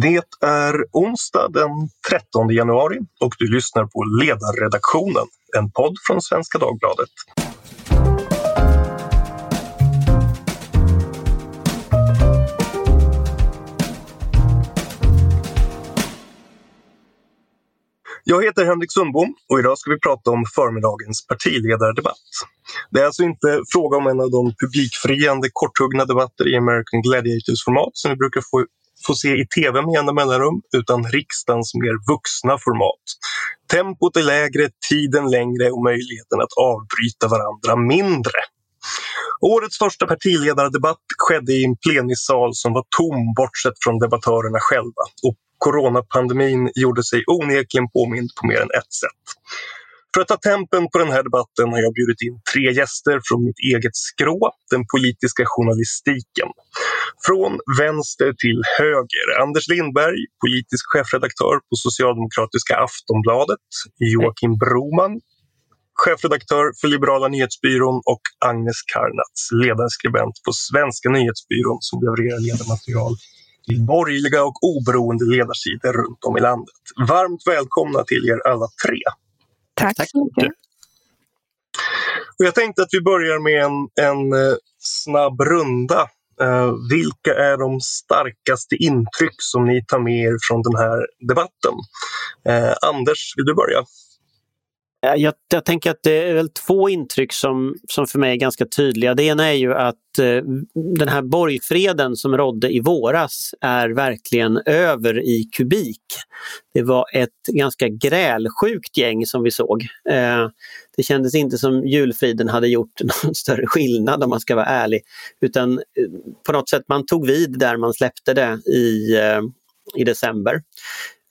Det är onsdag den 13 januari och du lyssnar på Ledarredaktionen, en podd från Svenska Dagbladet. Jag heter Henrik Sundbom och idag ska vi prata om förmiddagens partiledardebatt. Det är alltså inte fråga om en av de publikfriande korthuggna debatter i American Gladiators-format som vi brukar få, få se i tv med jämna mellanrum, utan riksdagens mer vuxna format. Tempot är lägre, tiden längre och möjligheten att avbryta varandra mindre. Årets första partiledardebatt skedde i en plenisal som var tom bortsett från debattörerna själva och coronapandemin gjorde sig onekligen påmind på mer än ett sätt. För att ta tempen på den här debatten har jag bjudit in tre gäster från mitt eget skrå, den politiska journalistiken. Från vänster till höger, Anders Lindberg, politisk chefredaktör på socialdemokratiska Aftonbladet, Joakim Broman, chefredaktör för Liberala nyhetsbyrån och Agnes Karnats, ledarskribent på Svenska nyhetsbyrån som levererar ledarmaterial till borgerliga och oberoende ledarsidor runt om i landet. Varmt välkomna till er alla tre. Tack, Tack så mycket. Och jag tänkte att vi börjar med en, en eh, snabb runda. Uh, vilka är de starkaste intryck som ni tar med er från den här debatten? Uh, Anders, vill du börja? Eh, jag, jag, tänker att det är väl två intryck som, som för mig är ganska tydliga. Det ena är ju att eh, den här borgfreden som rådde i våras är verkligen över i kubik. Det var ett ganska grälsjukt gäng som vi såg. Eh, det kändes inte som julfriden hade gjort någon större skillnad om man ska vara ärlig. Utan eh, på något sätt man tog vid där man släppte det i, eh, i december.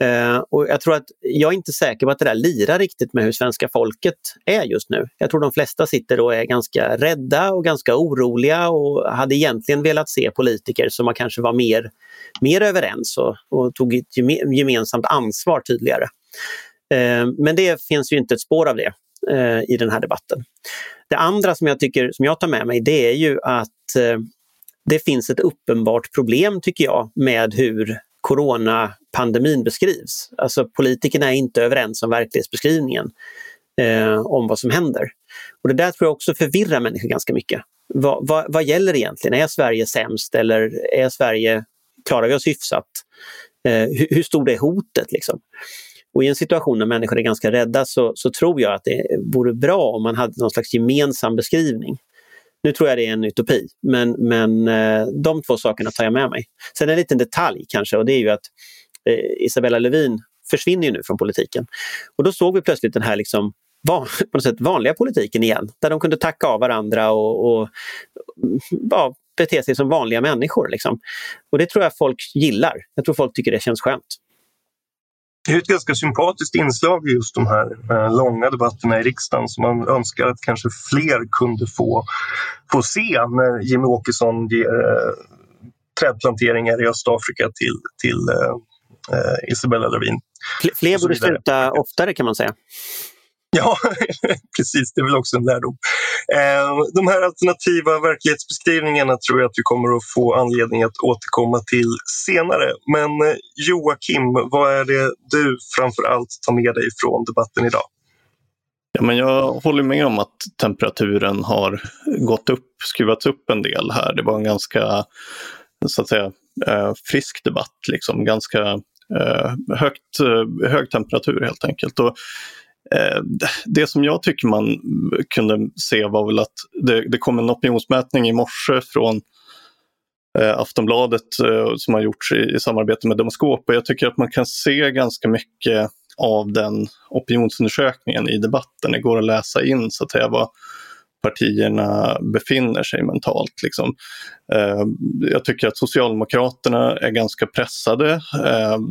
Eh, och jag tror att jag är inte säker på att det där lirar riktigt med hur svenska folket är just nu. Jag tror de flesta sitter och är ganska rädda och ganska oroliga och hade egentligen velat se politiker som kanske var mer, mer överens och, och tog ett gemensamt ansvar tydligare. Eh, men det finns ju inte ett spår av det eh, i den här debatten. Det andra som jag tycker som jag tar med mig det är ju att eh, det finns ett uppenbart problem tycker jag med hur coronapandemin beskrivs. Alltså politikerna är inte överens om verklighetsbeskrivningen eh, om vad som händer. Och Det där tror jag också förvirrar människor ganska mycket. Va, va, vad gäller egentligen? Är Sverige sämst eller är Sverige, klarar vi oss hyfsat? Eh, hur, hur stort är hotet? Liksom? Och I en situation när människor är ganska rädda så, så tror jag att det vore bra om man hade någon slags gemensam beskrivning. Nu tror jag det är en utopi, men, men eh, de två sakerna tar jag med mig. Sen en liten detalj kanske och det är ju att eh, Isabella Lövin försvinner nu från politiken. Och då såg vi plötsligt den här liksom van, på något sätt vanliga politiken igen, där de kunde tacka av varandra och, och mm, ja, bete sig som vanliga människor. Liksom. Och det tror jag folk gillar. Jag tror folk tycker det känns skönt. Det är ett ganska sympatiskt inslag i just de här eh, långa debatterna i riksdagen som man önskar att kanske fler kunde få, få se när Jimmy Åkesson ger eh, trädplanteringar i Östafrika till, till eh, eh Isabella Lövin. Fler borde sluta oftare kan man säga. Ja, precis. Det är väl också en lärdom. Ehm, de här alternativa verklighetsbeskrivningarna tror jag att vi kommer att få anledning att återkomma till senare. Men eh, Joakim, vad är det du framför allt tar med dig från debatten idag? Ja, men jag håller med om att temperaturen har gått upp, skruvats upp en del här. Det var en ganska så att säga, eh, frisk debatt, liksom. ganska eh, högt, hög temperatur helt enkelt. Och Eh, det som jag tycker man kunde se var väl att det, det kom en opinionsmätning i morse från eh, Aftonbladet eh, som har gjorts i, i samarbete med Demoskop och jag tycker att man kan se ganska mycket av den opinionsundersökningen i debatten. Det går att läsa in så att säga vad partierna befinner sig mentalt. Liksom. Eh, jag tycker att Socialdemokraterna är ganska pressade.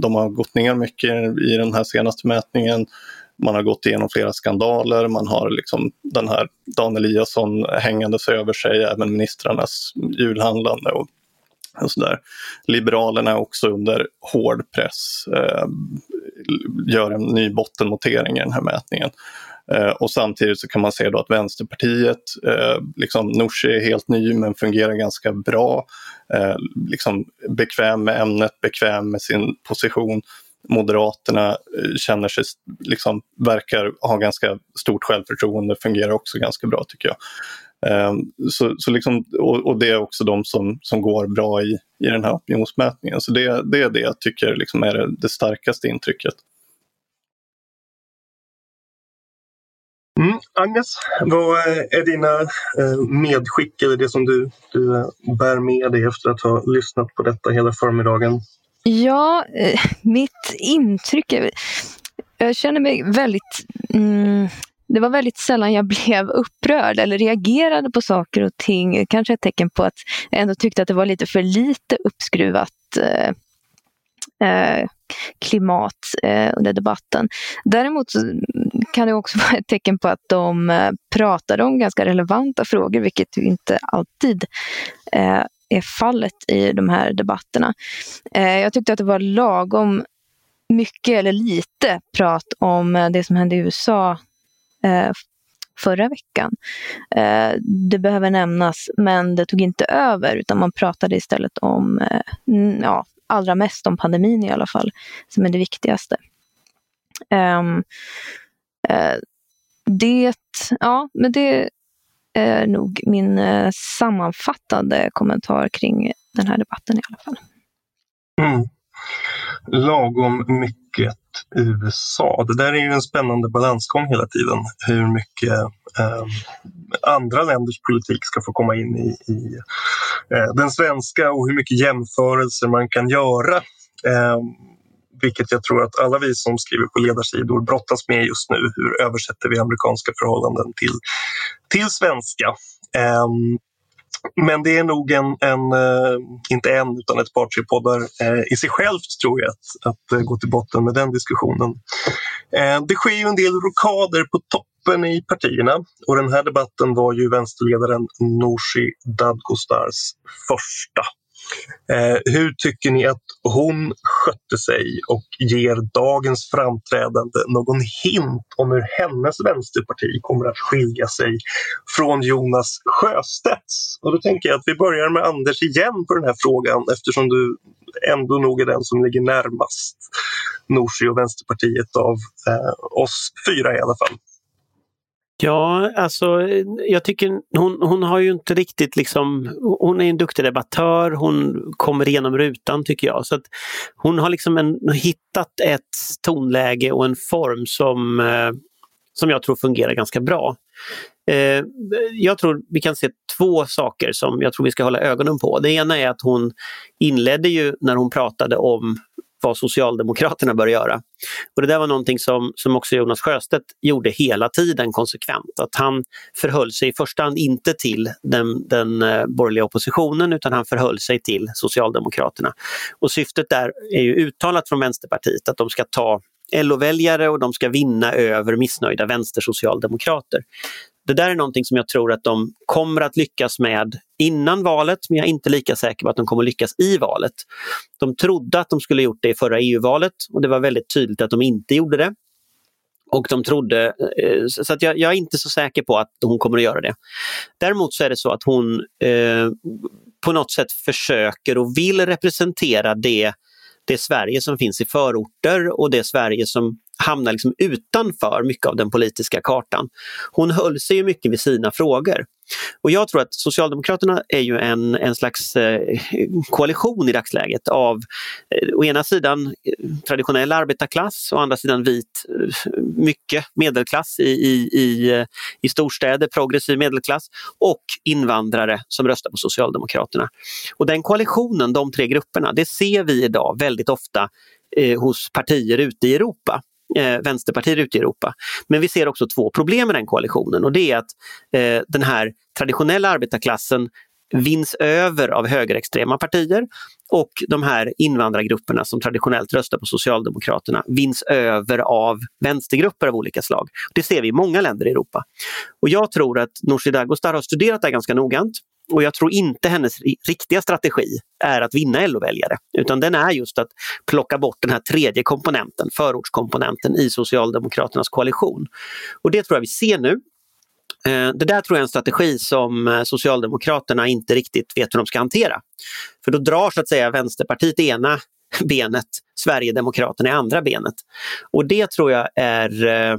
De har gått ner mycket i den här senaste mätningen. Man har gått igenom flera skandaler, man har liksom den här Dan Eliasson hängandes över sig, även ministrarnas julhandlande och, och sådär. Liberalerna är också under hård press. Eh, gör en ny bottennotering i den här mätningen. Eh, och samtidigt så kan man se då att Vänsterpartiet, eh, liksom Nooshi är helt ny men fungerar ganska bra. Eh, liksom bekväm med ämnet, bekväm med sin position. Moderaterna eh, känner sig, liksom, verkar ha ganska stort självförtroende, fungerar också ganska bra tycker jag. Ehm, så, så liksom, och, och, det är också de som, som går bra i, i den här opinionsmätningen. Så det, det är det jag tycker liksom är det, det starkaste intrycket. Mm. Agnes, vad eh, är dina eh, medskick eller det som du, du bär med dig efter att ha lyssnat på detta hela förmiddagen? Ja, eh, mitt intryck är... Jag känner mig väldigt... Mm, det var väldigt sällan jag blev upprörd eller reagerade på saker och ting. Kanske ett tecken på att jag ändå tyckte att det var lite för lite uppskruvat eh, eh, klimat eh, under debatten. Däremot kan det också vara ett tecken på att de eh, pratade om ganska relevanta frågor, vilket inte alltid eh, är fallet i de här debatterna. Eh, jag tyckte att det var lagom mycket eller lite prat om eh, det som hände i USA eh, förra veckan. det behöver nämnas, men det tog inte över utan man pratade istället om ja, allra mest om pandemin i alla fall, som är det viktigaste. Ehm, det, ja, men det är nog min eh, sammanfattande kommentar kring den här debatten i alla fall. Mm. Lagom mycket USA. Det där är ju en spännande balansgång hela tiden. Hur mycket eh, andra länders politik ska få komma in i, i eh, den svenska och hur mycket jämförelser man kan göra. Ehm, vilket jag tror att alla vi som skriver på ledarsidor brottas med just nu. Hur översätter vi amerikanska förhållanden till, till svenska? Um, men det är nog en, en, eh, inte en utan ett par tre poddar eh, i sig självt tror jag att, att eh, gå till botten med den diskussionen. Ehm, det sker ju en del rokader på toppen i partierna och den här debatten var ju vänsterledaren Nooshi Dadgostars första. Eh, hur tycker ni att hon skötte sig och ger dagens framträdande någon hint om hur hennes vänsterparti kommer att skilja sig från Jonas Sjöstedts? Och då tänker jag att vi börjar med Anders igen på den här frågan eftersom du ändå nog är den som ligger närmast Nooshi och Vänsterpartiet av eh, oss fyra i alla fall. Ja, alltså jag tycker hon, hon har ju inte riktigt liksom, hon är en duktig debattör, hon kommer igenom rutan tycker jag. Så att hon har liksom en, hittat ett tonläge och en form som, eh, som jag tror fungerar ganska bra. Eh, jag tror vi kan se två saker som jag tror vi ska hålla ögonen på. Det ena är att hon inledde ju när hon pratade om vad Socialdemokraterna bör göra. Och det där var någonting som, som också Jonas Sjöstedt gjorde hela tiden konsekvent. Att han förhöll sig i första hand inte till den, den eh, borgerliga oppositionen utan han förhöll sig till Socialdemokraterna. Och syftet där är ju uttalat från Vänsterpartiet att de ska ta LO-väljare och de ska vinna över missnöjda vänstersocialdemokrater. Det där är någonting som jag tror att de kommer att lyckas med innan valet, men jag är inte lika säker på att de kommer att lyckas i valet. De trodde att de skulle gjort det i förra EU-valet och det var väldigt tydligt att de inte gjorde det. Och de trodde, eh, så att jag, jag, är inte så säker på att hon kommer att göra det. Däremot så är det så att hon eh, på något sätt försöker och vill representera det, det Sverige som finns i förorter och det Sverige som hamnar liksom utanför mycket av den politiska kartan. Hon höll sig ju mycket vid sina frågor. Och jag tror att Socialdemokraterna är ju en, en slags eh, koalition i dagsläget av eh, å ena sidan eh, traditionell arbetarklass, å andra sidan vit, eh, mycket medelklass i, i, i, eh, i storstäder, progressiv medelklass och invandrare som röstar på Socialdemokraterna. Och den koalitionen, de tre grupperna, det ser vi idag väldigt ofta eh, hos partier ute i Europa eh, vänsterpartier ute i Europa. Men vi ser också två problem med den koalitionen och det är att eh, den här traditionella arbetarklassen vinns över av högerextrema partier och de här invandrargrupperna som traditionellt röstar på Socialdemokraterna vinns över av vänstergrupper av olika slag. Det ser vi i många länder i Europa. Och jag tror att Nooshi Dadgostar har studerat det här ganska noggrant och jag tror inte hennes riktiga strategi är att vinna LO-väljare, utan den är just att plocka bort den här tredje komponenten, förortskomponenten i Socialdemokraternas koalition. Och det tror jag vi ser nu. Eh, det där tror jag är en strategi som eh, Socialdemokraterna inte riktigt vet hur de ska hantera. För då drar så att säga Vänsterpartiet ena benet, Sverigedemokraterna i andra benet. Och det tror jag är eh,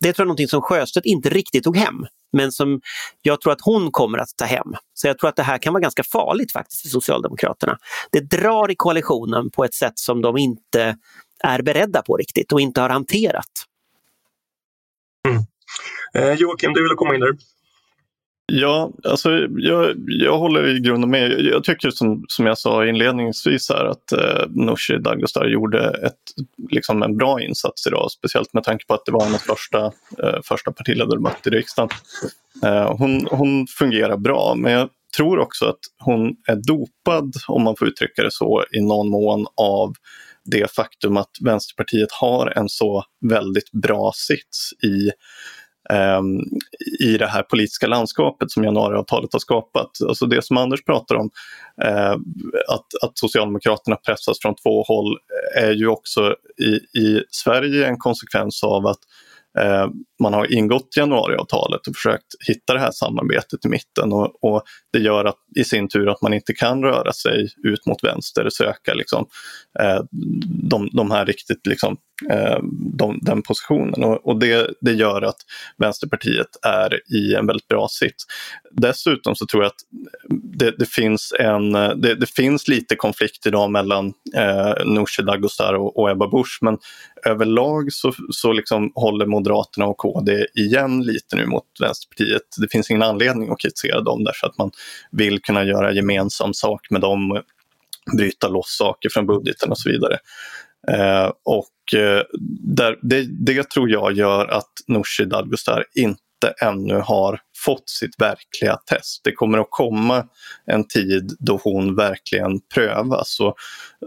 det tror jag är någonting som Sjöstedt inte riktigt tog hem, men som jag tror att hon kommer att ta hem. Så jag tror att det här kan vara ganska farligt faktiskt för Socialdemokraterna. Det drar i koalitionen på ett sätt som de inte är beredda på riktigt och inte har hanterat. Mm. Eh, Joakim, du ville komma in där. Ja, alltså jag, jag håller i grunden med. Jag tycker som, som jag sa inledningsvis här att eh, Nooshi Dadgostar gjorde ett, liksom en bra insats idag. Speciellt med tanke på att det var hennes första, eh, första partiledardebatt i riksdagen. Eh, hon, hon fungerar bra men jag tror också att hon är dopad, om man får uttrycka det så, i någon mån av det faktum att Vänsterpartiet har en så väldigt bra sits i Ehm, i det här politiska landskapet som januariavtalet har skapat. Alltså det som Anders pratar om, eh, att, att Socialdemokraterna pressas från två håll, eh, är ju också i, i Sverige en konsekvens av att Eh, man har ingått januariavtalet och försökt hitta det här samarbetet i mitten och, och, det gör att, i sin tur att man inte kan röra sig ut mot vänster och söka liksom, eh, de, de här riktigt liksom, eh, de, den positionen och, och, det, det gör att Vänsterpartiet är i en väldigt bra sits. Dessutom så tror jag att det, det finns, en, det, det, finns lite konflikt idag mellan eh, Nooshi Dadgostar och, och Ebba Busch men överlag så, så liksom håller Moderaterna och KD igen lite nu mot Vänsterpartiet. Det finns ingen anledning att kritisera dem därför att man vill kunna göra gemensam sak med dem, bryta loss saker från budgeten och så vidare. Eh, och eh, där, det, det, tror jag gör att Nooshi Dadgostar inte ännu har fått sitt verkliga test. Det kommer att komma en tid då hon verkligen prövas och,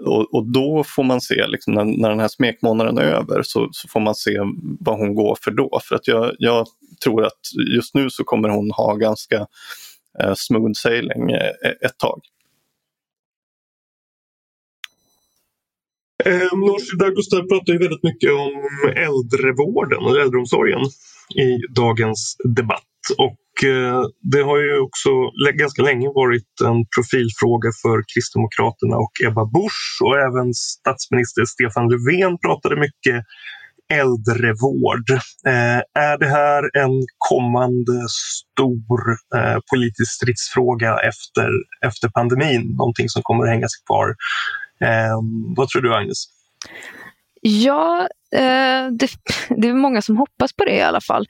och, och då får man se, liksom, när, när den här smekmånaden är över, så, så, får man se vad hon går för då. För att jag, jag tror att just nu så kommer hon ha ganska eh, smooth sailing eh, ett tag. Eh, Nooshi Dadgostar pratar ju väldigt mycket om äldrevården och äldreomsorgen i dagens debatt. Och eh, det har ju också ganska länge varit en profilfråga för Kristdemokraterna och Ebba Busch och även statsminister Stefan Löfven pratade mycket äldrevård. Eh, är det här en kommande stor eh, politisk stridsfråga efter, efter pandemin? Någonting som kommer att hänga sig kvar? Vad tror du Agnes? Ja, eh, det, det, är många som hoppas på det i alla fall.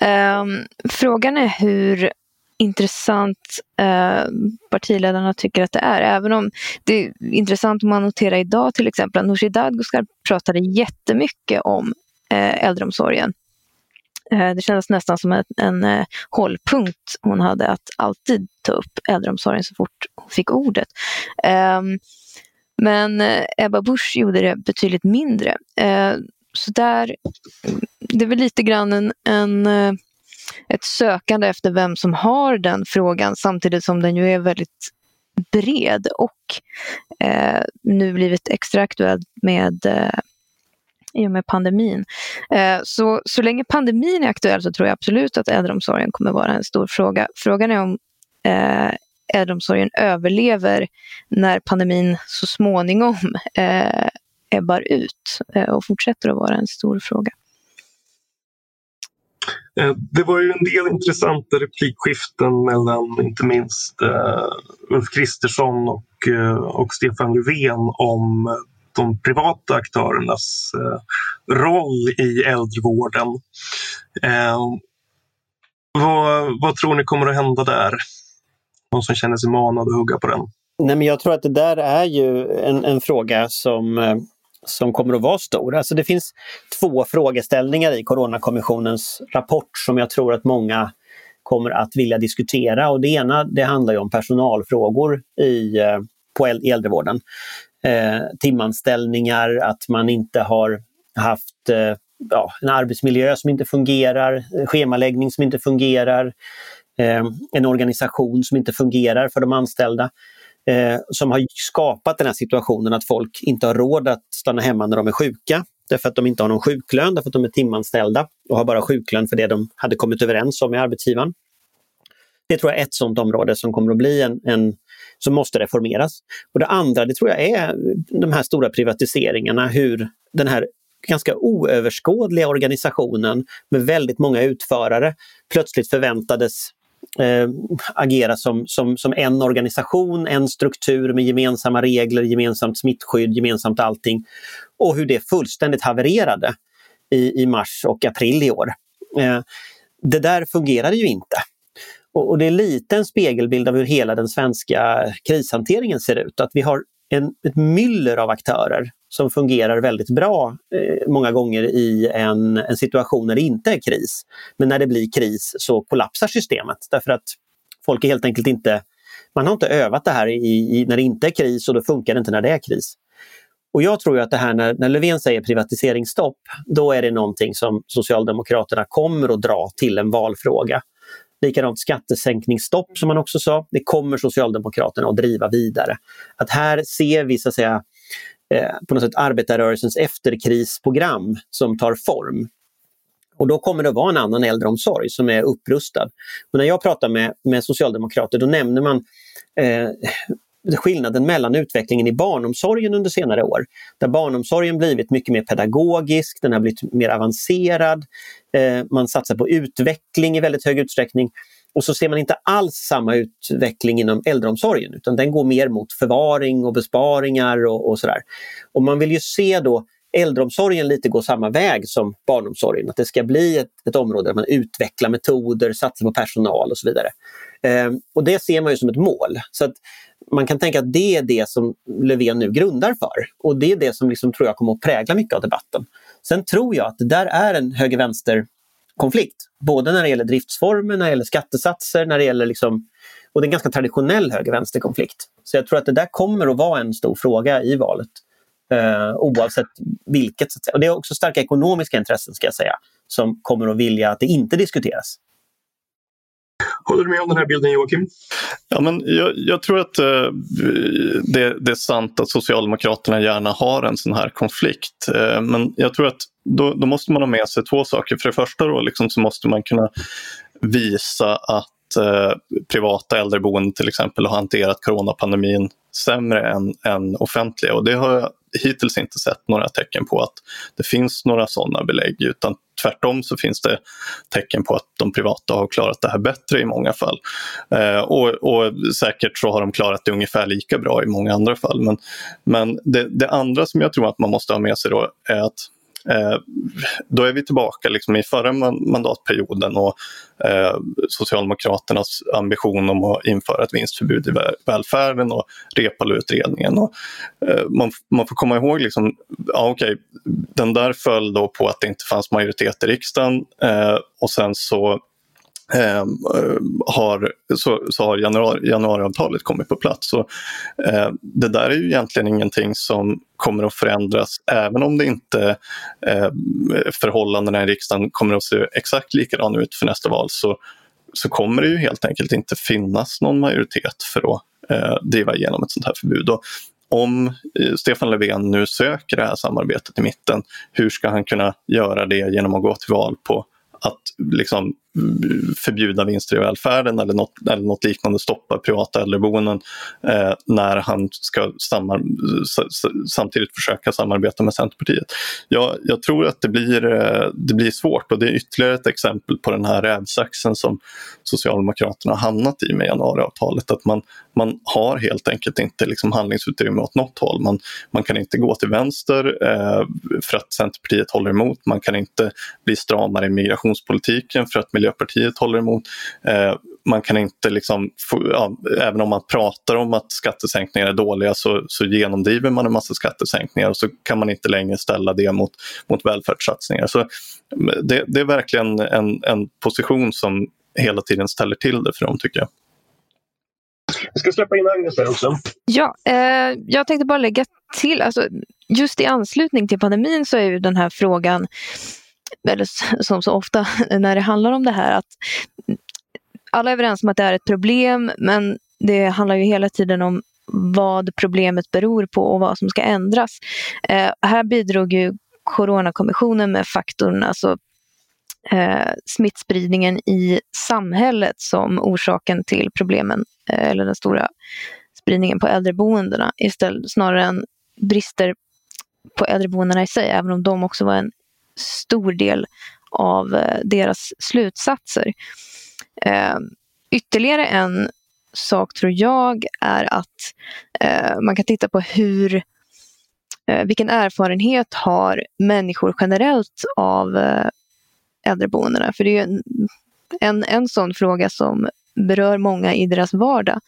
Eh, frågan är hur intressant eh, partiledarna tycker att det är. Även om det är intressant om man noterar idag till exempel att Nooshi Dadgostar pratade jättemycket om eh, äldreomsorgen. Eh, det kändes nästan som en, en eh, hållpunkt hon hade att alltid ta upp äldreomsorgen så fort hon fick ordet. Ehm, men eh, Ebba Busch gjorde det betydligt mindre. Eh, så där, det är väl lite grann en, en, eh, ett sökande efter vem som har den frågan samtidigt som den ju är väldigt bred och eh, nu blivit extra aktuell med eh, i och med pandemin. Eh, så, så länge pandemin är aktuell så tror jag absolut att äldreomsorgen kommer vara en stor fråga. Frågan är om eh, äldreomsorgen överlever när pandemin så småningom eh, ebbar ut eh, och fortsätter att vara en stor fråga. Eh, det var ju en del intressanta replikskiften mellan inte minst eh, Ulf Kristersson och, eh, och Stefan Löfven om de privata aktörernas roll i äldrevården. Vad, vad tror ni kommer att hända där? Någon som känner sig manad att hugga på den? Nej, men jag tror att det där är ju en, en fråga som, eh, som kommer att vara stor. Alltså det finns två frågeställningar i Coronakommissionens rapport som jag tror att många kommer att vilja diskutera. Och det ena det handlar ju om personalfrågor i, eh, på äldrevården. Eh, timanställningar, att man inte har haft eh, ja, en arbetsmiljö som inte fungerar, eh, schemaläggning som inte fungerar, Ehm, en organisation som inte fungerar för de anställda, eh, som har skapat den här situationen att folk inte har råd att stanna hemma när de är sjuka därför att de inte har någon sjuklön, därför att de är timanställda och har bara sjuklön för det de hade kommit överens om med arbetsgivaren. Det tror jag är ett sådant område som kommer att bli en, en som måste reformeras. Och Det andra det tror jag är de här stora privatiseringarna, hur den här ganska oöverskådliga organisationen med väldigt många utförare plötsligt förväntades eh, agera som, som, som en organisation, en struktur med gemensamma regler, gemensamt smittskydd, gemensamt allting. Och hur det fullständigt havererade i, i mars och april i år. Eh, det där fungerade ju inte. Och, och, det är lite en spegelbild av hur hela den svenska krishanteringen ser ut. Att vi har en, ett myller av aktörer som fungerar väldigt bra eh, många gånger i en, en situation när det inte är kris. Men när det blir kris så kollapsar systemet därför att folk är helt enkelt inte man har inte övat det här i, i, när det inte är kris och då funkar det inte när det är kris. Och jag tror att det här när, när Löfven säger privatiseringsstopp, då är det någonting som Socialdemokraterna kommer att dra till en valfråga. Likadant skattesänkningsstopp som man också sa, det kommer Socialdemokraterna att driva vidare. Att här ser vi så att säga eh, på något sätt arbetarrörelsens efterkrisprogram som tar form. Och då kommer det att vara en annan äldreomsorg som är upprustad. Och när jag pratar med, med socialdemokrater då nämner man eh, skillnaden mellan utvecklingen i barnomsorgen under senare år. Där barnomsorgen blivit mycket mer pedagogisk, den har blivit mer avancerad. Eh, man satsar på utveckling i väldigt hög utsträckning. Och så ser man inte alls samma utveckling inom äldreomsorgen utan den går mer mot förvaring och besparingar och, och sådär. Och man vill ju se då äldreomsorgen lite gå samma väg som barnomsorgen. Att det ska bli ett, ett område där man utvecklar metoder, satsar på personal och så vidare. Ehm, och det ser man ju som ett mål. Så att man kan tänka att det är det som Löfven nu grundar för. Och det är det som liksom, tror jag kommer att prägla mycket av debatten. Sen tror jag att det där är en höger-vänster konflikt. Både när det gäller driftsformer, när det gäller skattesatser, när det gäller liksom, och det är en ganska traditionell höger-vänster konflikt. Så jag tror att det där kommer att vara en stor fråga i valet. Eh, oavsett vilket. Och det är också starka ekonomiska intressen ska jag säga som kommer att vilja att det inte diskuteras. Håller du med om den här bilden Joakim? Ja, men jag, jag tror att eh, det, det, är sant att Socialdemokraterna gärna har en sån här konflikt. Eh, men jag tror att då, då, måste man ha med sig två saker. För det första då, liksom, så måste man kunna visa att eh, privata äldreboenden till exempel har hanterat coronapandemin sämre än, än offentliga. Och det har jag hittills inte sett några tecken på att det finns några sådana belägg utan tvärtom så finns det tecken på att de privata har klarat det här bättre i många fall. Eh, och, och, säkert så har de klarat det ungefär lika bra i många andra fall. Men, men det, det andra som jag tror att man måste ha med sig då är att Eh, då är vi tillbaka liksom i förra mandatperioden och eh, Socialdemokraternas ambition om att införa ett vinstförbud i välfärden och Reepaluutredningen. Och, eh, man, man får komma ihåg, liksom, ja, okay, den där föll då på att det inte fanns majoritet i riksdagen eh, och sen så Ehm, eh, har, så, så har januari, januariavtalet kommit på plats. Så, eh, det där är ju egentligen ingenting som kommer att förändras även om det inte eh, förhållandena i riksdagen kommer att se exakt likadana ut för nästa val så, så kommer det ju helt enkelt inte finnas någon majoritet för att eh, driva igenom ett sånt här förbud. Och om eh, Stefan Löfven nu söker det här samarbetet i mitten, hur ska han kunna göra det genom att gå till val på att liksom förbjuda vinster i välfärden eller något, eller något liknande, stoppa privata äldreboenden eh, när han ska samar, samtidigt försöka samarbeta med Centerpartiet. Jag, jag tror att det blir, eh, det blir svårt och det är ytterligare ett exempel på den här rävsaxen som Socialdemokraterna har hamnat i med januariavtalet. Att man, man har helt enkelt inte liksom handlingsutrymme åt något håll. Man, man kan inte gå till vänster eh, för att Centerpartiet håller emot. Man kan inte bli stramare i migrationspolitiken för att Miljöpartiet håller emot. Eh, man kan inte, liksom, ja, även om man pratar om att skattesänkningar är dåliga så, så genomdriver man en massa skattesänkningar och så kan man inte längre ställa det mot, mot välfärdssatsningar. Så det, det är verkligen en, en position som hela tiden ställer till det för dem tycker jag. Jag ska släppa in Agnes här också. Ja, eh, jag tänkte bara lägga till, alltså, just i anslutning till pandemin så är ju den här frågan eller som så ofta när det handlar om det här, att alla är överens om att det är ett problem, men det handlar ju hela tiden om vad problemet beror på och vad som ska ändras. Eh, här bidrog ju Coronakommissionen med faktorn, alltså eh, smittspridningen i samhället som orsaken till problemen, eh, eller den stora spridningen på äldreboendena istället snarare än brister på äldreboendena i sig, även om de också var en stor del av eh, deras slutsatser. Eh, ytterligare en sak tror jag är att eh, man kan titta på hur eh, vilken erfarenhet har människor generellt av eh, äldreboendena? För det är en, en, en sån fråga som berör många i deras vardag.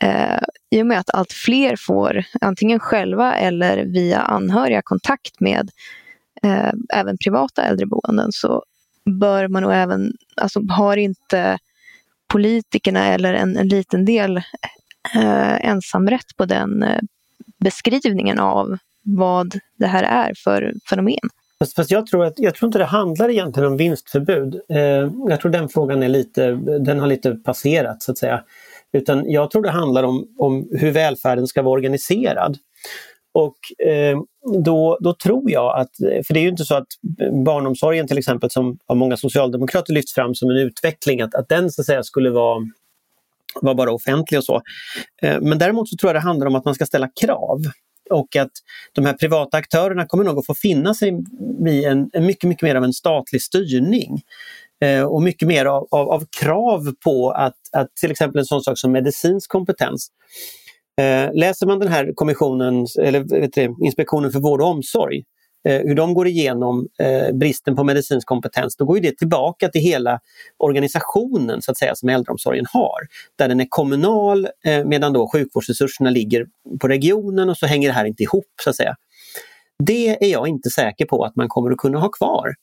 Eh, I och med att allt fler får antingen själva eller via anhöriga kontakt med eh, även privata äldreboenden så bör man nog även, alltså har inte politikerna eller en, en liten del eh, ensamrätt på den eh, beskrivningen av vad det här är för fenomen. Fast, fast, jag, tror att, jag tror inte det handlar egentligen om vinstförbud. Eh, jag tror den frågan är lite, den har lite passerat så att säga. Utan jag tror det handlar om, om hur välfärden ska vara organiserad. Och eh, då, då tror jag att, för det är ju inte så att barnomsorgen till exempel som av många socialdemokrater lyfts fram som en utveckling, att, att den så att säga skulle vara var bara offentlig och så. Eh, men däremot så tror jag det handlar om att man ska ställa krav och att de här privata aktörerna kommer nog att få finna sig i en, en mycket, mycket mer av en statlig styrning. Eh, och mycket mer av, av, av, krav på att, att till exempel en sån sak som medicinsk kompetens. Eh, läser man den här kommissionen, eller vet du, Inspektionen för vård och omsorg, eh, hur de går igenom eh, bristen på medicinsk kompetens, då går det tillbaka till hela organisationen så att säga som äldreomsorgen har. Där den är kommunal eh, medan då sjukvårdsresurserna ligger på regionen och så hänger det här inte ihop så att säga. Det är jag inte säker på att man kommer att kunna ha kvar.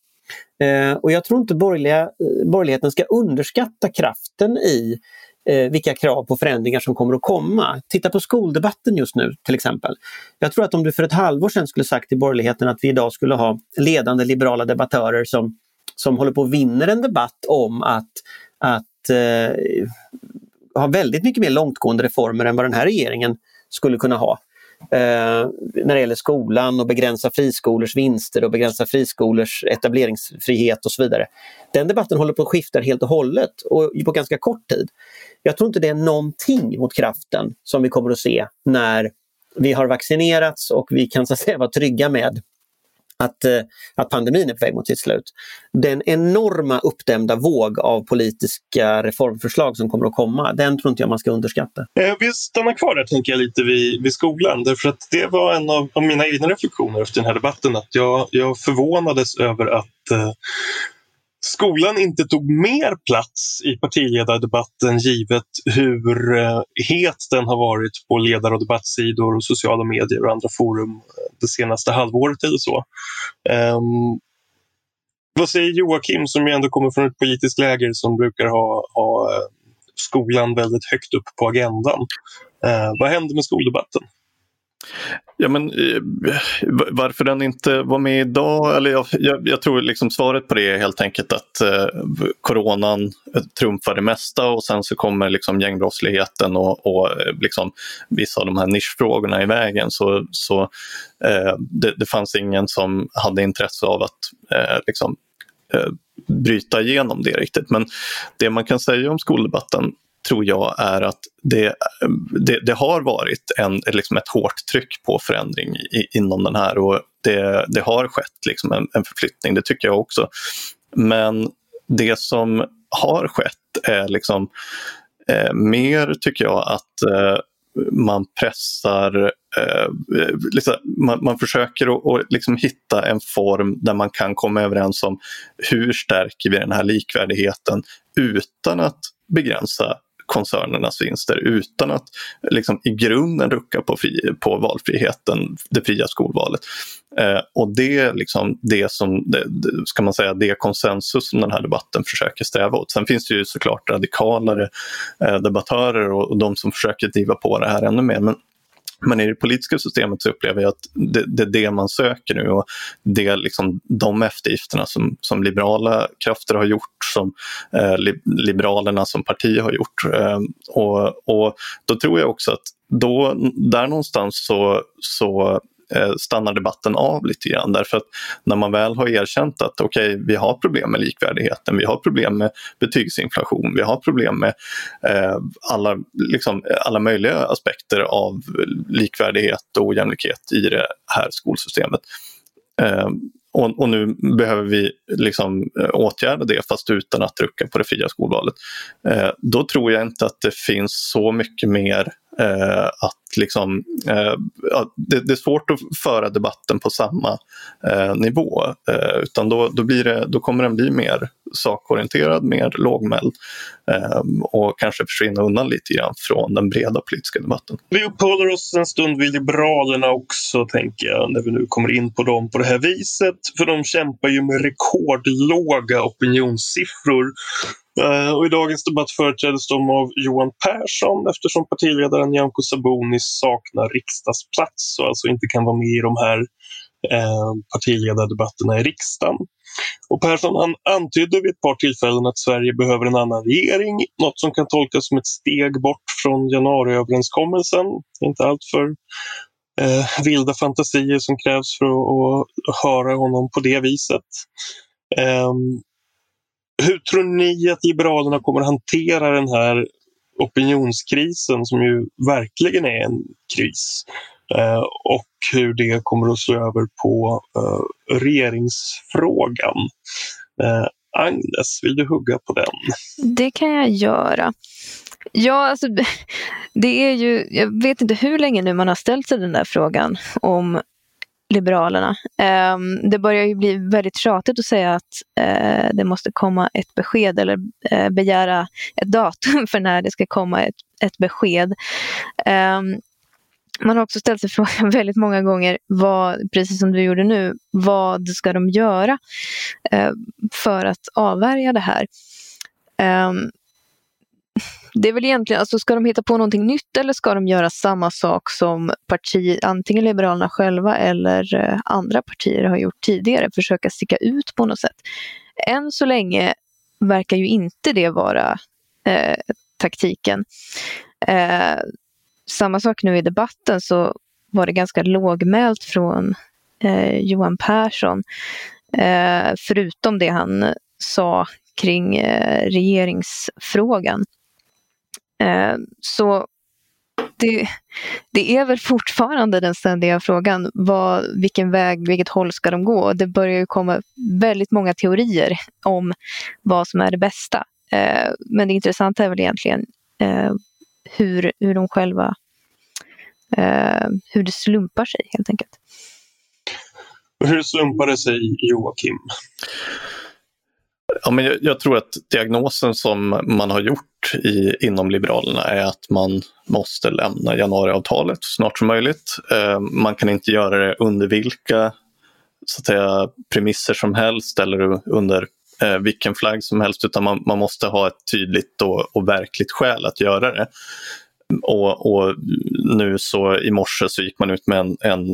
Eh, och jag tror inte borgerliga, eh, borgerligheten ska underskatta kraften i eh, vilka krav på förändringar som kommer att komma. Titta på skoldebatten just nu till exempel. Jag tror att om du för ett halvår sedan skulle sagt till borgerligheten att vi idag skulle ha ledande liberala debattörer som, som håller på att vinner en debatt om att, att eh, ha väldigt mycket mer långtgående reformer än vad den här regeringen skulle kunna ha eh, när det gäller skolan och begränsa friskolors vinster och begränsa friskolors etableringsfrihet och så vidare. Den debatten håller på att skifta helt och hållet och på ganska kort tid. Jag tror inte det är någonting mot kraften som vi kommer att se när vi har vaccinerats och vi kan så att säga vara trygga med att, eh, att pandemin är på väg mot sitt slut. Den enorma uppdämda våg av politiska reformförslag som kommer att komma, den tror inte jag man ska underskatta. Eh, vi stannar kvar där tänker jag lite vid, vid skolan därför att det var en av, av, mina egna reflektioner efter den här debatten att jag, jag förvånades över att eh, skolan inte tog mer plats i partiledardebatten givet hur eh, het den har varit på ledar och debattsidor och sociala medier och andra forum eh, det senaste halvåret eller så. Um, vad säger Joakim som ju ändå kommer från ett politiskt läger som brukar ha, ha eh, skolan väldigt högt upp på agendan. Uh, vad händer med skoldebatten? Ja, men, eh, varför den inte var med idag? Eller jag, jag, jag tror liksom svaret på det är helt enkelt att eh, coronan eh, trumfar det mesta och sen så kommer liksom gängbrottsligheten och, och eh, liksom vissa av de här nischfrågorna i vägen. Så, så eh, det, det, fanns ingen som hade intresse av att eh, liksom, eh, bryta igenom det riktigt. Men det man kan säga om skoldebatten tror jag är att det, eh, det, det har varit en, liksom ett hårt tryck på förändring i, inom den här och det, det har skett liksom en, en förflyttning, det tycker jag också. Men det som har skett är liksom eh, mer, tycker jag, att eh, man pressar, eh, eh liksom, man, man, försöker att, att liksom hitta en form där man kan komma överens om hur stärker vi den här likvärdigheten utan att begränsa koncernernas vinster utan att liksom, i grunden rucka på, fri, på valfriheten, det fria skolvalet. Eh, och det är liksom det som, det, ska man säga, det konsensus som den här debatten försöker sträva åt. Sen finns det ju såklart radikalare eh, debattörer och, och de som försöker driva på det här ännu mer. Men men i det politiska systemet så upplever jag att det, det är det man söker nu och det är liksom de eftergifterna som, som liberala krafter har gjort, som eh, Liberalerna som parti har gjort. Eh, och, och då tror jag också att då, där någonstans så, så Eh, stannar debatten av lite grann. Därför att när man väl har erkänt att okej, okay, vi har problem med likvärdigheten, vi har problem med betygsinflation, vi har problem med eh, alla, liksom, alla möjliga aspekter av likvärdighet och ojämlikhet i det här skolsystemet. Eh, och, och, nu behöver vi liksom eh, åtgärda det fast utan att rucka på det fria skolvalet. Eh, då tror jag inte att det finns så mycket mer eh, att liksom, eh, det, det, är svårt att föra debatten på samma eh, nivå. Eh, utan då, då, blir det, då kommer den bli mer sakorienterad, mer lågmäld eh, och kanske försvinna undan lite grann från den breda politiska debatten. Vi uppehåller oss en stund vid Liberalerna också, tänker jag, när vi nu kommer in på dem på det här viset. För de kämpar ju med rekordlåga opinionssiffror Eh, och I dagens debatt företräds de av Johan Persson eftersom partiledaren Nyamko Sabuni saknar riksdagsplats och alltså inte kan vara med i de här eh, partiledardebatterna i riksdagen. Och Persson han antydde vid ett par tillfällen att Sverige behöver en annan regering, något som kan tolkas som ett steg bort från januariöverenskommelsen. Inte allt för eh, vilda fantasier som krävs för att, att höra honom på det viset. Um, hur tror ni att Liberalerna kommer att hantera den här opinionskrisen som ju verkligen är en kris? Eh, och hur det kommer att slå över på eh, regeringsfrågan. Eh, Agnes, vill du hugga på den? Det kan jag göra. Ja, alltså, det är ju, jag vet inte hur länge nu man har ställt sig den där frågan om Liberalerna. Um, det börjar ju bli väldigt tjatigt att säga att uh, det måste komma ett besked eller uh, begära ett datum för när det ska komma ett, ett besked. Um, man har också ställt sig frågan väldigt många gånger, vad, precis som du gjorde nu, vad ska de göra uh, för att avvärja det här? Ehm, det är väl egentligen, alltså ska de hitta på någonting nytt eller ska de göra samma sak som parti, antingen Liberalerna själva eller eh, andra partier har gjort tidigare, försöka sticka ut på något sätt. Än så länge verkar ju inte det vara eh, taktiken. Eh, samma sak nu i debatten så var det ganska lågmält från eh, Johan Persson. Eh, förutom det han sa kring eh, regeringsfrågan. Eh, så det, det, är väl fortfarande den ständiga frågan, vad, vilken väg, vilket håll ska de gå? Det börjar ju komma väldigt många teorier om vad som är det bästa. Eh, men det intressanta är väl egentligen eh, hur, hur de själva, eh, hur det slumpar sig helt enkelt. Hur slumpar det sig Joakim? Ja, men jag, jag, tror att diagnosen som man har gjort i, inom Liberalerna är att man måste lämna januariavtalet så snart som möjligt. Eh, man kan inte göra det under vilka så att säga, premisser som helst eller under eh, vilken flagg som helst utan man, man måste ha ett tydligt och, och verkligt skäl att göra det. Och, och, nu så i morse så gick man ut med en, en,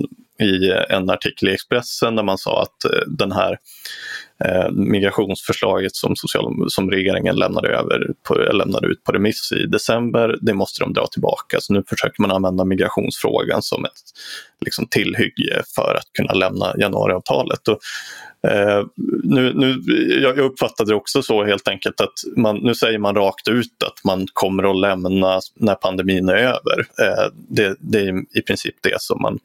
i en artikel i Expressen där man sa att eh, den här eh, Eh, migrationsförslaget som, social, som regeringen lämnade, över på, lämnade ut på remiss i december, det måste de dra tillbaka. Så nu försöker man använda migrationsfrågan som ett liksom, tillhygge för att kunna lämna januariavtalet. Och, eh, nu, nu, jag uppfattade det också så helt enkelt att man, nu säger man rakt ut att man kommer att lämna när pandemin är över. Eh, det, det är i princip det som man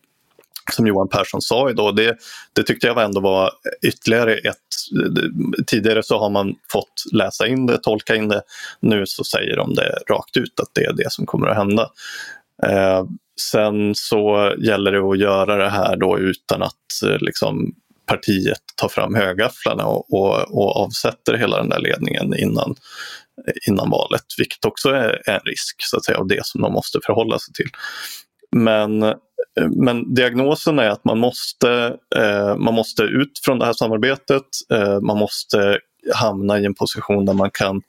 som Johan Persson sa idag. Det, det tyckte jag ändå var ytterligare ett... Tidigare så har man fått läsa in det, tolka in det. Nu så säger de det rakt ut att det är det som kommer att hända. Eh, sen så gäller det att göra det här då utan att eh, liksom, partiet tar fram högafflarna och, och, och avsätter hela den där ledningen innan, innan valet, vilket också är en risk så att säga, av det som de måste förhålla sig till. Men men diagnosen är att man måste, eh, man måste ut från det här samarbetet. Eh, man måste hamna i en position där man kan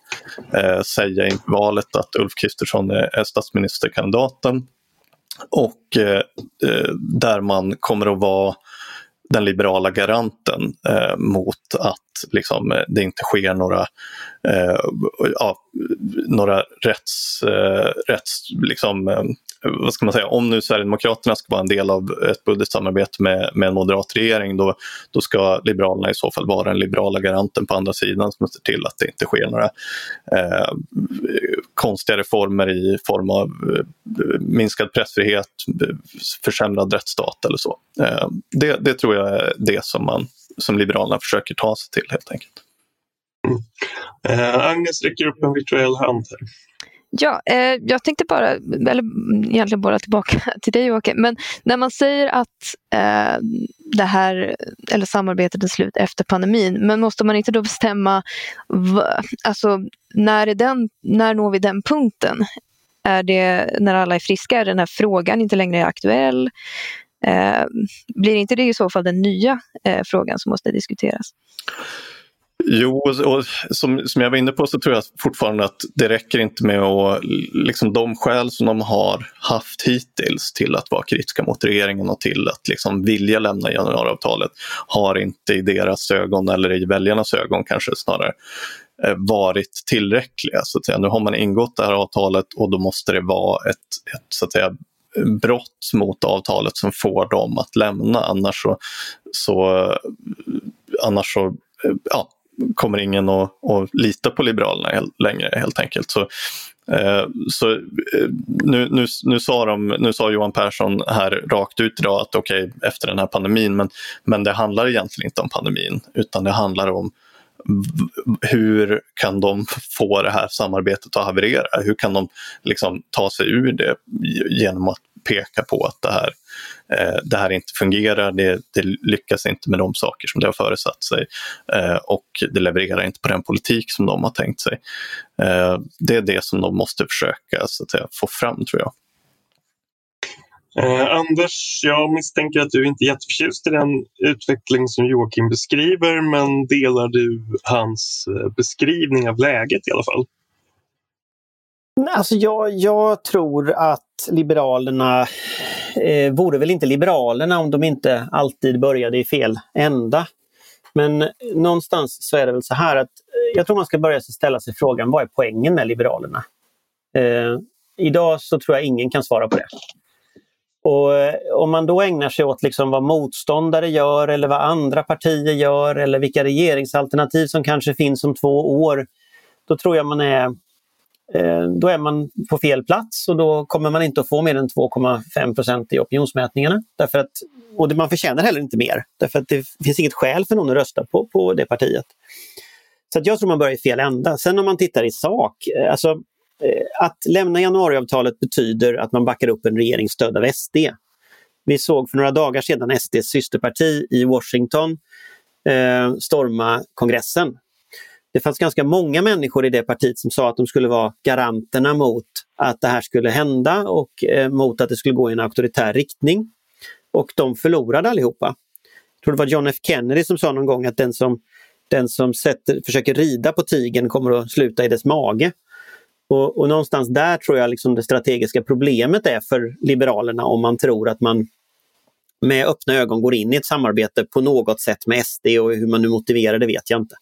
eh, säga inför valet att Ulf Kristersson är, är statsministerkandidaten. och eh, eh där man kommer att vara den liberala garanten eh, mot att liksom, eh, det inte sker några, eh, ja, några rätts, eh, rätts liksom, eh, vad ska man säga, om nu Sverigedemokraterna ska vara en del av ett budgetsamarbete med, med en moderat regering då, då ska Liberalerna i så fall vara den liberala garanten på andra sidan som ser till att det inte sker några eh, konstiga reformer i form av eh, minskad pressfrihet, eh, försämrad rättsstat eller så. Eh, det, det tror jag är det som, man, som Liberalerna försöker ta sig till helt enkelt. Mm. Eh, Agnes räcker upp en virtuell hand här. Ja, eh, jag tänkte bara, eller egentligen bara tillbaka till dig Åke, men när man säger att eh, det här, eller samarbetet är slut efter pandemin, men måste man inte då bestämma, alltså när, är den, när når vi den punkten? Är det när alla är friska? Är den här frågan inte längre aktuell? Eh, blir inte det i så fall den nya eh, frågan som måste diskuteras? Jo, och som, som jag var inne på så tror jag fortfarande att det räcker inte med att liksom de skäl som de har haft hittills till att vara kritiska mot regeringen och till att liksom vilja lämna januariavtalet har inte i deras ögon eller i väljarnas ögon kanske snarare eh, varit tillräckliga. Så att säga. Nu har man ingått det här avtalet och då måste det vara ett, ett så att säga, brott mot avtalet som får dem att lämna. Annars så, så, annars så ja, kommer ingen att, att lita på Liberalerna längre helt enkelt. Så, eh, så eh, nu, nu, nu, sa de, nu sa Johan Persson här rakt ut idag att okej, okay, efter den här pandemin, men, men det handlar egentligen inte om pandemin, utan det handlar om hur kan de få det här samarbetet att haverera? Hur kan de liksom ta sig ur det genom att peka på att det här, eh, det här inte fungerar, det, det, lyckas inte med de saker som det har föresatt sig eh, och det levererar inte på den politik som de har tänkt sig. Eh, det är det som de måste försöka så att säga, få fram tror jag. Eh, Anders, jag misstänker att du inte är jätteförtjust i den utveckling som Joakim beskriver men delar du hans eh, beskrivning av läget i alla fall? Alltså jag, jag tror att Liberalerna eh, vore väl inte Liberalerna om de inte alltid började i fel ända. Men någonstans så är det väl så här att eh, jag tror man ska börja ställa sig frågan vad är poängen med Liberalerna? Eh, idag så tror jag ingen kan svara på det. Och eh, om man då ägnar sig åt liksom vad motståndare gör eller vad andra partier gör eller vilka regeringsalternativ som kanske finns om två år. Då tror jag man är, eh, då är man på fel plats och då kommer man inte att få mer än 2,5 procent i opinionsmätningarna. Därför att, och man förtjänar heller inte mer, därför att det finns inget skäl för någon att rösta på, på det partiet. Så jag tror man börjar i fel ända. Sen om man tittar i sak, eh, alltså Eh, att lämna januariavtalet betyder att man backar upp en regering stödd av SD. Vi såg för några dagar sedan SDs systerparti i Washington eh, storma kongressen. Det fanns ganska många människor i det partiet som sa att de skulle vara garanterna mot att det här skulle hända och eh, mot att det skulle gå i en auktoritär riktning. Och de förlorade allihopa. Jag tror det var John F Kennedy som sa någon gång att den som, den som sätter, försöker rida på tigen kommer att sluta i dess mage. Och, och någonstans där tror jag liksom det strategiska problemet är för Liberalerna om man tror att man med öppna ögon går in i ett samarbete på något sätt med SD och hur man nu motiverar det vet jag inte.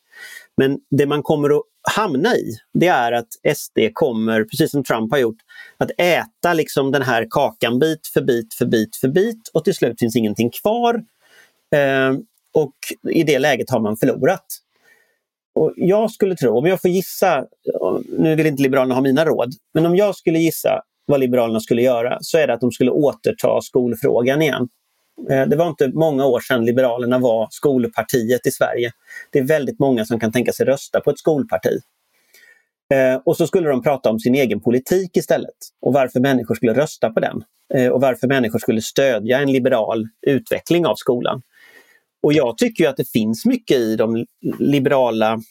Men det man kommer att hamna i, det är att SD kommer, precis som Trump har gjort, att äta liksom den här kakan bit för bit för bit för bit och till slut finns ingenting kvar. Eh, och i det läget har man förlorat. Och jag skulle tro, om jag får gissa, nu vill inte Liberalerna ha mina råd, men om jag skulle gissa vad Liberalerna skulle göra så är det att de skulle återta skolfrågan igen. Eh, det var inte många år sedan Liberalerna var skolpartiet i Sverige. Det är väldigt många som kan tänka sig rösta på ett skolparti. Eh, och så skulle de prata om sin egen politik istället och varför människor skulle rösta på den. Eh, och varför människor skulle stödja en liberal utveckling av skolan. Och jag tycker att det finns mycket i de liberala,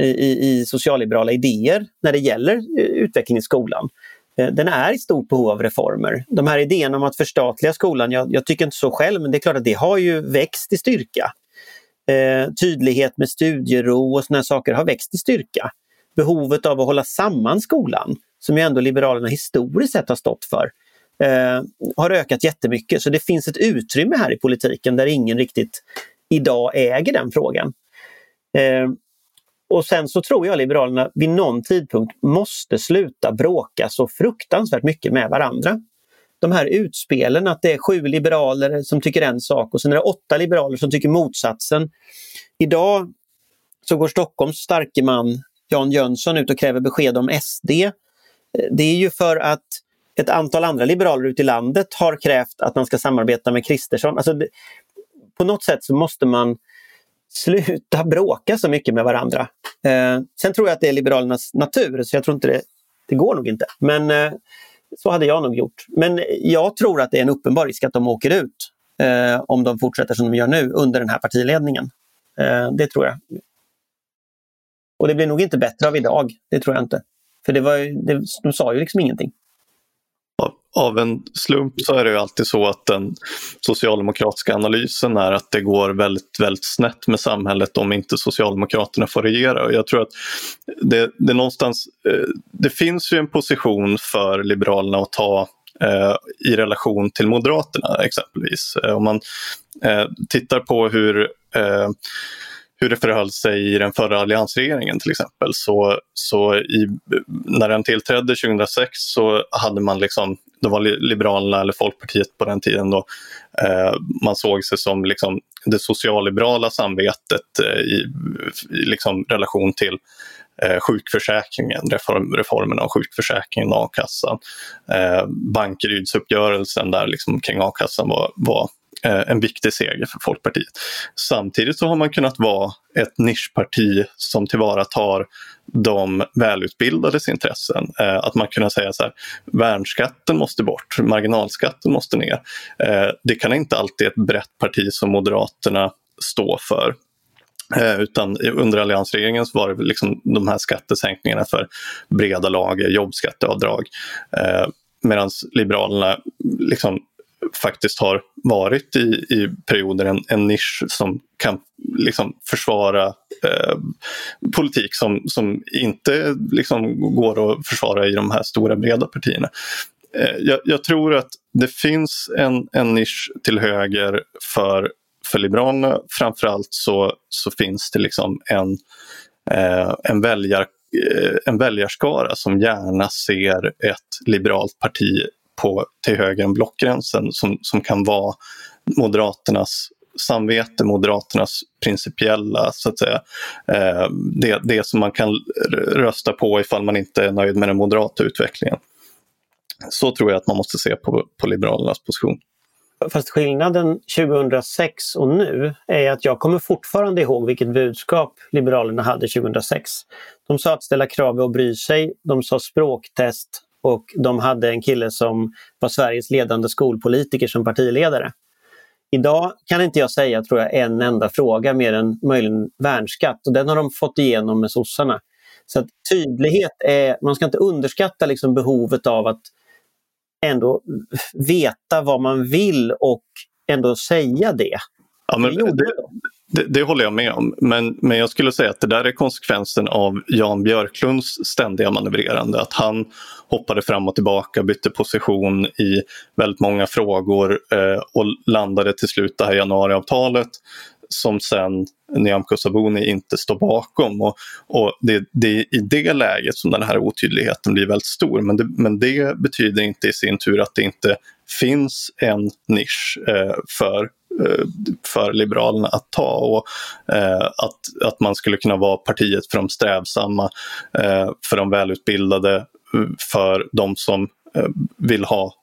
i, i socialliberala idéer när det gäller eh, utveckling i skolan. Eh, den är i stort behov av reformer. De här idéerna om att förstatliga skolan, jag, jag tycker inte så själv, men det är klart att det har ju växt i styrka. Eh, tydlighet med studiero och sådana saker har växt i styrka. Behovet av att hålla samman skolan, som ju ändå Liberalerna historiskt sett har stått för, eh, har ökat jättemycket. Så det finns ett utrymme här i politiken där ingen riktigt idag äger den frågan. Eh, och sen så tror jag Liberalerna vid någon tidpunkt måste sluta bråka så fruktansvärt mycket med varandra. De här utspelen att det är sju liberaler som tycker en sak och sen är det åtta liberaler som tycker motsatsen. Idag så går Stockholms starke man Jan Jönsson ut och kräver besked om SD. Eh, det är ju för att ett antal andra liberaler ute i landet har krävt att man ska samarbeta med Kristersson. Alltså på något sätt så måste man sluta bråka så mycket med varandra. Eh, sen tror jag att det är Liberalernas natur, så jag tror inte det, det går nog inte. Men eh, så hade jag nog gjort. Men jag tror att det är en uppenbar risk att de åker ut eh, om de fortsätter som de gör nu under den här partiledningen. Eh, det tror jag. Och det blir nog inte bättre av idag, det tror jag inte. För det var, det, de sa ju liksom ingenting av en slump så är det ju alltid så att den socialdemokratiska analysen är att det går väldigt, väldigt snett med samhället om inte Socialdemokraterna får regera. Och jag tror att det, det, någonstans, eh, det finns ju en position för Liberalerna att ta eh, i relation till Moderaterna exempelvis. Eh, om man eh, tittar på hur hur det förhöll sig i den förra alliansregeringen till exempel. Så, så i, när den tillträdde 2006 så hade man liksom, det var Liberalerna eller Folkpartiet på den tiden då, eh, man såg sig som liksom det socialliberala samvetet eh, i, i liksom relation till eh, sjukförsäkringen, reform, reformen av sjukförsäkringen och a-kassan. Eh, Bankerydsuppgörelsen där liksom kring a-kassan var, var Eh, en viktig seger för Folkpartiet. Samtidigt så har man kunnat vara ett nischparti som tillvaratar de välutbildades intressen. Eh, att man kunnat säga så här, värnskatten måste bort, marginalskatten måste ner. Eh, det kan inte alltid ett brett parti som Moderaterna stå för. utan under alliansregeringen så var det liksom de här skattesänkningarna för breda lager, jobbskatteavdrag. Medan Liberalerna liksom faktiskt har varit i, i perioder en, en nisch som kan liksom försvara eh, politik som, som inte liksom går att försvara i de här stora breda partierna. Eh, jag, jag, tror att det finns en, en nisch till höger för, för Liberalerna. Framförallt så, så finns det liksom en, eh, en väljar eh, en väljarskara som gärna ser ett liberalt parti på, till höger än blockgränsen som, som kan vara Moderaternas samvete, Moderaternas principiella, så att säga, eh, det, det som man kan rösta på ifall man inte är nöjd med den moderata utvecklingen. Så tror jag att man måste se på, på Liberalernas position. Fast skillnaden 2006 och nu är att jag kommer fortfarande ihåg vilket budskap Liberalerna hade 2006. De sa att ställa krav och bry sig. De sa språktest och de hade en kille som var Sveriges ledande skolpolitiker som partiledare. Idag kan inte jag säga tror jag, en enda fråga mer än möjligen värnskatt och den har de fått igenom med sossarna. Så tydlighet är, man ska inte underskatta liksom behovet av att ändå veta vad man vill och ändå säga det. Ja, men det, det, det, det, håller jag med om, men, men jag skulle säga att det där är konsekvensen av Jan Björklunds ständiga manövrerande. Att han hoppade fram och tillbaka, bytte position i väldigt många frågor eh, och landade till slut det här januariavtalet som sen Nyamko Sabuni inte står bakom. Och, och det, det, är i det läget som den här otydligheten blir väldigt stor. Men det, men det betyder inte i sin tur att det inte finns en nisch eh, för Eh, för Liberalerna att ta och eh, att, att man skulle kunna vara partiet för de strävsamma, eh, för de välutbildade, för de som eh, vill ha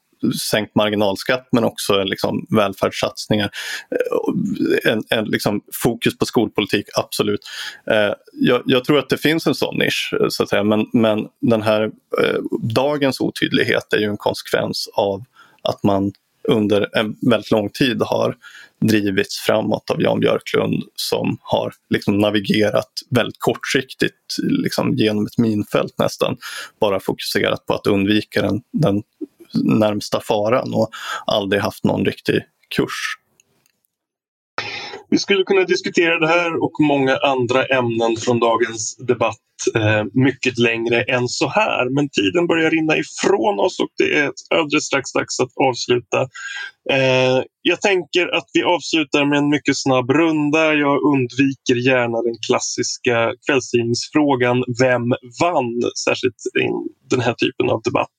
sänkt marginalskatt men också liksom välfärdssatsningar. Eh, en, en liksom fokus på skolpolitik, absolut. Eh, jag, jag, tror att det finns en sån nisch, så att säga. Men, men den här dagens otydlighet är ju en konsekvens av att man under en väldigt lång tid har drivits framåt av Jan Björklund som har liksom navigerat väldigt kortsiktigt liksom genom ett minfält nästan. Bara fokuserat på att undvika den, den närmsta faran och aldrig haft någon riktig kurs. Vi skulle kunna diskutera det här och många andra ämnen från dagens debatt eh, mycket längre än så här. Men tiden börjar rinna ifrån oss och det är alldeles strax dags att avsluta. Eh, jag tänker att vi avslutar med en mycket snabb runda. Jag undviker gärna den klassiska kvällstidningsfrågan Vem vann? Särskilt i den här typen av debatt.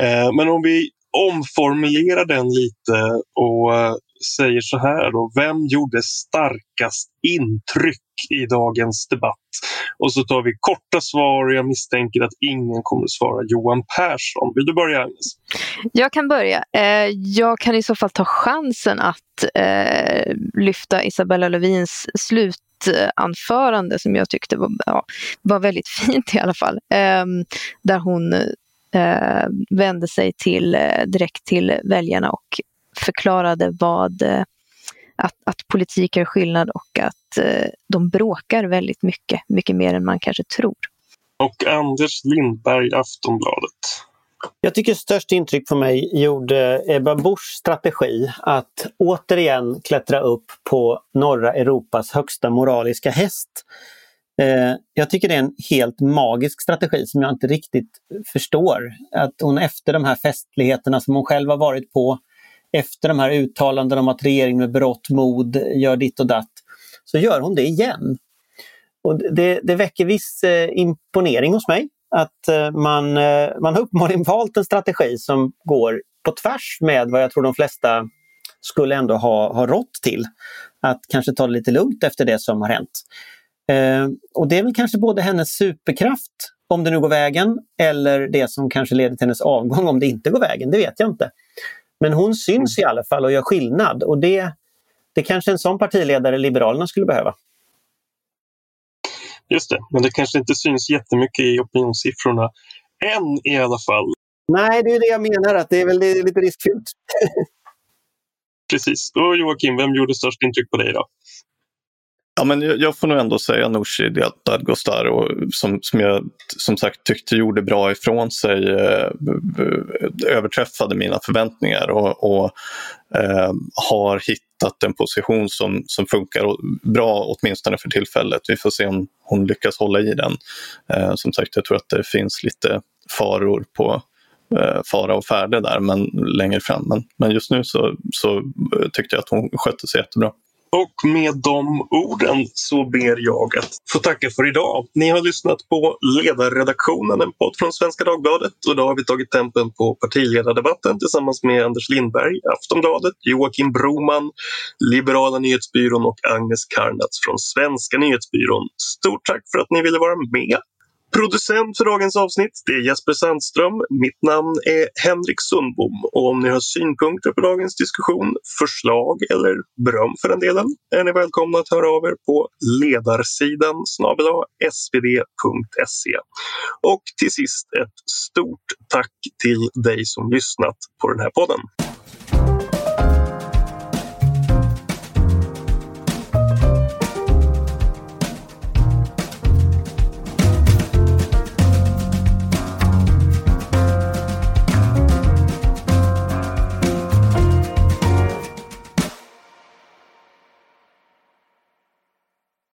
Eh, men om vi omformulerar den lite och eh, säger så här då. Vem gjorde starkast intryck i dagens debatt? Och så tar vi korta svar och jag misstänker att ingen kommer att svara Johan Persson. Vill du börja Agnes? Jag kan börja. Eh, jag kan i så fall ta chansen att eh, lyfta Isabella Lövins slutanförande som jag tyckte var, ja, var väldigt fint i alla fall. Eh, där hon vände sig till, direkt till väljarna och förklarade vad, eh, att, att politik är skillnad och att eh, de bråkar väldigt mycket, mycket mer än man kanske tror. Och Anders Lindberg, Aftonbladet. Jag tycker störst intryck på mig gjorde Ebba Buschs strategi att återigen klättra upp på norra Europas högsta moraliska häst. Eh, jag tycker det är en helt magisk strategi som jag inte riktigt förstår. Att hon efter de här festligheterna som hon själv har varit på efter de här uttalandena om att regeringen med berått mod gör ditt och datt, så gör hon det igen. Och det, det väcker viss eh, imponering hos mig att eh, man, eh, man har uppenbarligen valt en strategi som går på tvärs med vad jag tror de flesta skulle ändå ha, ha rått till. Att kanske ta det lite lugnt efter det som har hänt. Eh, och det är väl kanske både hennes superkraft, om det nu går vägen, eller det som kanske leder till hennes avgång om det inte går vägen, det vet jag inte. Men hon syns i alla fall och gör skillnad och det, det kanske en sån partiledare Liberalerna skulle behöva. Just det, men det kanske inte syns jättemycket i opinionssiffrorna än i alla fall. Nej, det är det jag menar, att det är väl lite riskfyllt. Precis. Och Joakim, vem gjorde störst intryck på dig då? Ja, men jag får nog ändå säga Nooshi Dadgostar och som, som jag som sagt tyckte gjorde bra ifrån sig. Eh, överträffade mina förväntningar och, och eh, har hittat en position som, som funkar bra åtminstone för tillfället. Vi får se om hon lyckas hålla i den. Eh, som sagt, jag tror att det finns lite faror på eh, fara och färde där men längre fram. Men, men just nu så, så eh, tyckte jag att hon skötte sig jättebra. Och med de orden så ber jag att få tacka för idag. Ni har lyssnat på Ledarredaktionen, en podd från Svenska Dagbladet. Och idag har vi tagit tempen på partiledardebatten tillsammans med Anders Lindberg, Aftonbladet, Joakim Broman, Liberala nyhetsbyrån och Agnes Karnats från Svenska nyhetsbyrån. Stort tack för att ni ville vara med. Producent för dagens avsnitt det är Jesper Sandström. Mitt namn är Henrik Sundbom. Och om ni har synpunkter på dagens diskussion, förslag eller beröm för den delen är ni välkomna att höra av er på ledarsidan svd.se. Och till sist ett stort tack till dig som lyssnat på den här podden.